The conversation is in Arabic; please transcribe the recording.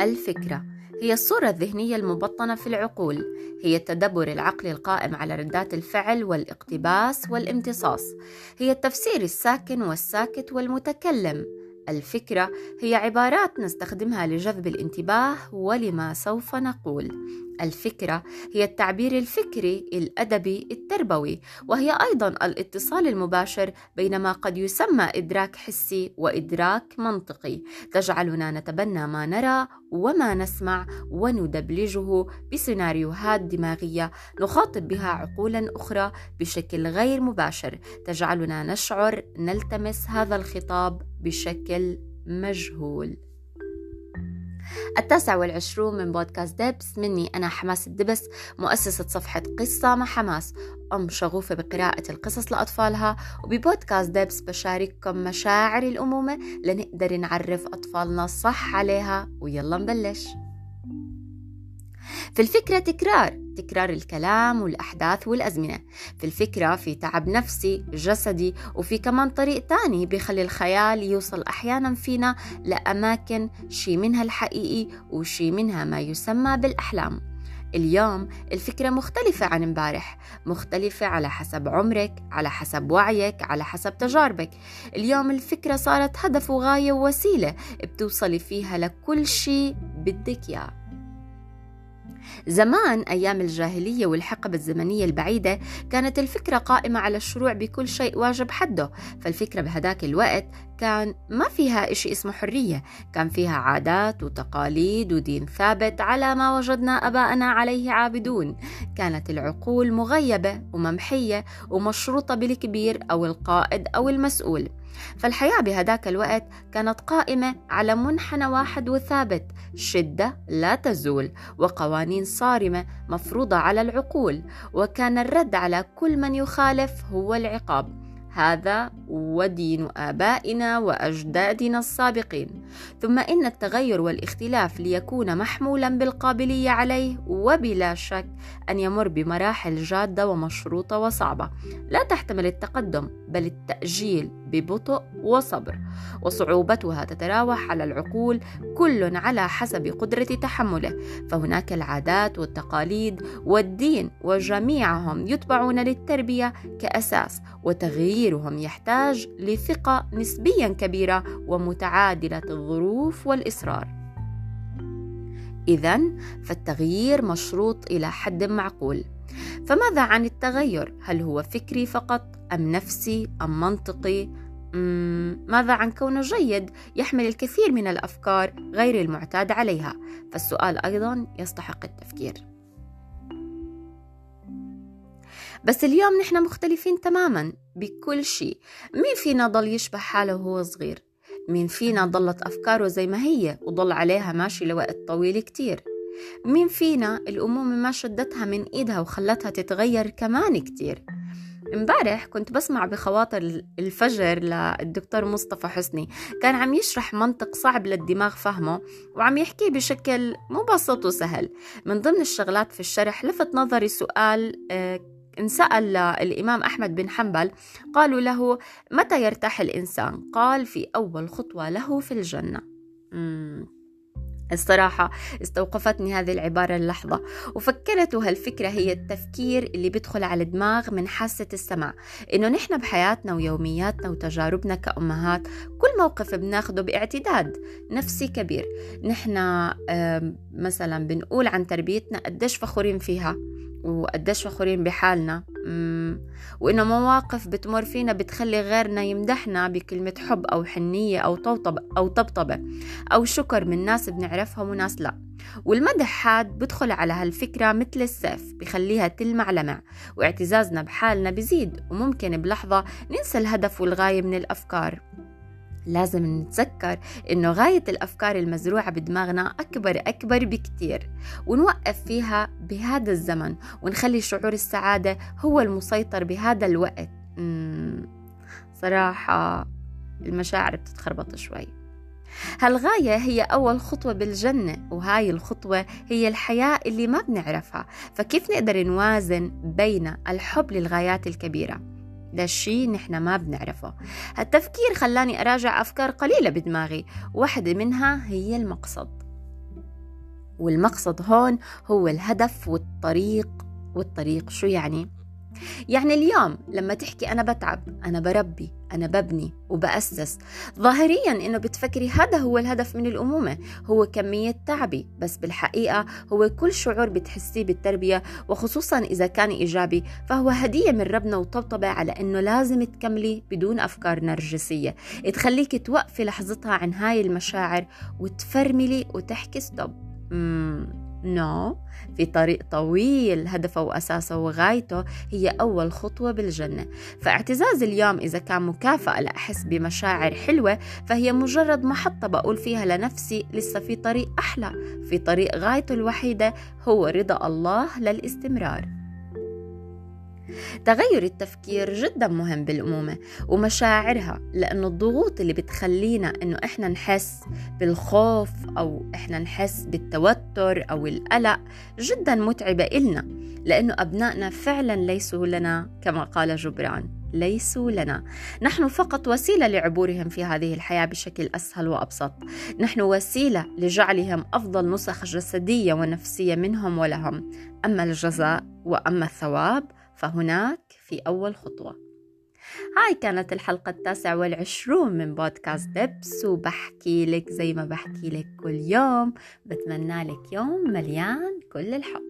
الفكرة. هي الصورة الذهنية المبطنة في العقول. هي التدبر العقلي القائم على ردات الفعل والاقتباس والامتصاص. هي التفسير الساكن والساكت والمتكلم. الفكرة هي عبارات نستخدمها لجذب الانتباه ولما سوف نقول. الفكرة هي التعبير الفكري الأدبي التربوي وهي أيضا الاتصال المباشر بين ما قد يسمى إدراك حسي وإدراك منطقي. تجعلنا نتبنى ما نرى وما نسمع وندبلجه بسيناريوهات دماغية نخاطب بها عقولا أخرى بشكل غير مباشر. تجعلنا نشعر نلتمس هذا الخطاب بشكل مجهول. التاسع والعشرون من بودكاست دبس مني أنا حماس الدبس مؤسسة صفحة قصة مع حماس. أم شغوفة بقراءة القصص لأطفالها وببودكاست دبس بشارككم مشاعر الأمومة لنقدر نعرف أطفالنا صح عليها. ويلا نبلش. في الفكرة تكرار تكرار الكلام والأحداث والأزمنة. في الفكرة في تعب نفسي جسدي وفي كمان طريق تاني بيخلي الخيال يوصل أحيانا فينا لأماكن شي منها الحقيقي وشي منها ما يسمى بالأحلام. اليوم الفكرة مختلفة عن امبارح مختلفة على حسب عمرك على حسب وعيك على حسب تجاربك. اليوم الفكرة صارت هدف وغاية ووسيلة بتوصلي فيها لكل شي بدك إياه. زمان أيام الجاهلية والحقبة الزمنية البعيدة كانت الفكرة قائمة على الشروع بكل شيء واجب حده فالفكرة بهداك الوقت كان ما فيها إشي اسمه حرية كان فيها عادات وتقاليد ودين ثابت على ما وجدنا أباءنا عليه عابدون. كانت العقول مغيبة وممحية ومشروطة بالكبير أو القائد أو المسؤول. فالحياة بهداك الوقت كانت قائمة على منحنى واحد وثابت شدة لا تزول وقوانين صارمة مفروضة على العقول وكان الرد على كل من يخالف هو العقاب. هذا ودين آبائنا وأجدادنا السابقين. ثم إن التغير والاختلاف ليكون محمولا بالقابلية عليه وبلا شك أن يمر بمراحل جادة ومشروطة وصعبة. لا تحتمل التقدم بل التأجيل ببطء وصبر وصعوبتها تتراوح على العقول كل على حسب قدرة تحمله. فهناك العادات والتقاليد والدين وجميعهم يتبعون للتربية كأساس وتغييرهم يحتاج لثقة نسبيا كبيرة ومتعادلة الظروف والإصرار. إذا فالتغيير مشروط إلى حد معقول. فماذا عن التغير؟ هل هو فكري فقط أم نفسي أم منطقي؟ ماذا عن كونه جيد يحمل الكثير من الأفكار غير المعتاد عليها؟ فالسؤال أيضا يستحق التفكير. بس اليوم نحن مختلفين تماما بكل شيء. مين فينا ضل يشبه حاله وهو صغير؟ مين فينا ضلت أفكاره زي ما هي وضل عليها ماشي لوقت طويل كتير؟ مين فينا الأمومة ما شدتها من إيدها وخلتها تتغير كمان كتير امبارح كنت بسمع بخواطر الفجر للدكتور مصطفى حسني كان عم يشرح منطق صعب للدماغ فهمه وعم يحكيه بشكل مبسط وسهل من ضمن الشغلات في الشرح لفت نظري سؤال آه، انسأل الإمام أحمد بن حنبل قالوا له متى يرتاح الإنسان؟ قال في أول خطوة له في الجنة مم. الصراحة استوقفتني هذه العبارة اللحظة. وفكرت هالفكرة هي التفكير اللي بيدخل على الدماغ من حاسة السمع. إنه نحن بحياتنا ويومياتنا وتجاربنا كأمهات كل موقف بناخده باعتداد نفسي كبير. نحن مثلا بنقول عن تربيتنا قديش فخورين فيها وقديش فخورين بحالنا. وإنه مواقف بتمر فينا بتخلي غيرنا يمدحنا بكلمة حب أو حنية أو طوطب أو طبطبة أو شكر من ناس بنعرفهم وناس لأ. والمدح هاد بدخل على هالفكرة مثل السيف بخليها تلمع لمع واعتزازنا بحالنا بزيد وممكن بلحظة ننسى الهدف والغاية من الأفكار. لازم نتذكر إنه غاية الأفكار المزروعة بدماغنا أكبر أكبر بكتير ونوقف فيها بهذا الزمن ونخلي شعور السعادة هو المسيطر بهذا الوقت. صراحة المشاعر بتتخربط شوي. هالغاية هي أول خطوة بالجنة وهاي الخطوة هي الحياة اللي ما بنعرفها فكيف نقدر نوازن بين الحب للغايات الكبيرة؟ ده الشيء نحن ما بنعرفه. هالتفكير خلاني أراجع أفكار قليلة بدماغي. واحدة منها هي المقصد. والمقصد هون هو الهدف والطريق. والطريق شو يعني؟ يعني اليوم لما تحكي أنا بتعب أنا بربي أنا ببني وبأسس ظاهريا إنه بتفكري هذا هو الهدف من الأمومة هو كمية تعبي بس بالحقيقة هو كل شعور بتحسيه بالتربية وخصوصا إذا كان إيجابي فهو هدية من ربنا وطبطبة على إنه لازم تكملي بدون أفكار نرجسية. تخليك توقفي لحظتها عن هاي المشاعر وتفرملي وتحكي stop no no. في طريق طويل هدفه وأساسه وغايته هي أول خطوة بالجنة فاعتزاز اليوم إذا كان مكافأة لأحس بمشاعر حلوة فهي مجرد محطة بقول فيها لنفسي لسه في طريق أحلى في طريق غايته الوحيدة هو رضا الله للاستمرار تغير التفكير جدا مهم بالأمومة ومشاعرها لأنه الضغوط اللي بتخلينا إنه إحنا نحس بالخوف أو إحنا نحس بالتوتر أو القلق جدا متعبة إلنا لأنه أبنائنا فعلا ليسوا لنا كما قال جبران ليسوا لنا. نحن فقط وسيلة لعبورهم في هذه الحياة بشكل أسهل وأبسط. نحن وسيلة لجعلهم أفضل نسخ جسدية ونفسية منهم ولهم. أما الجزاء وأما الثواب فهناك في أول خطوة. هاي كانت الحلقة التاسعة والعشرون من بودكاست دبس وبحكي لك زي ما بحكي لك كل يوم. بتمنى لك يوم مليان كل الحب.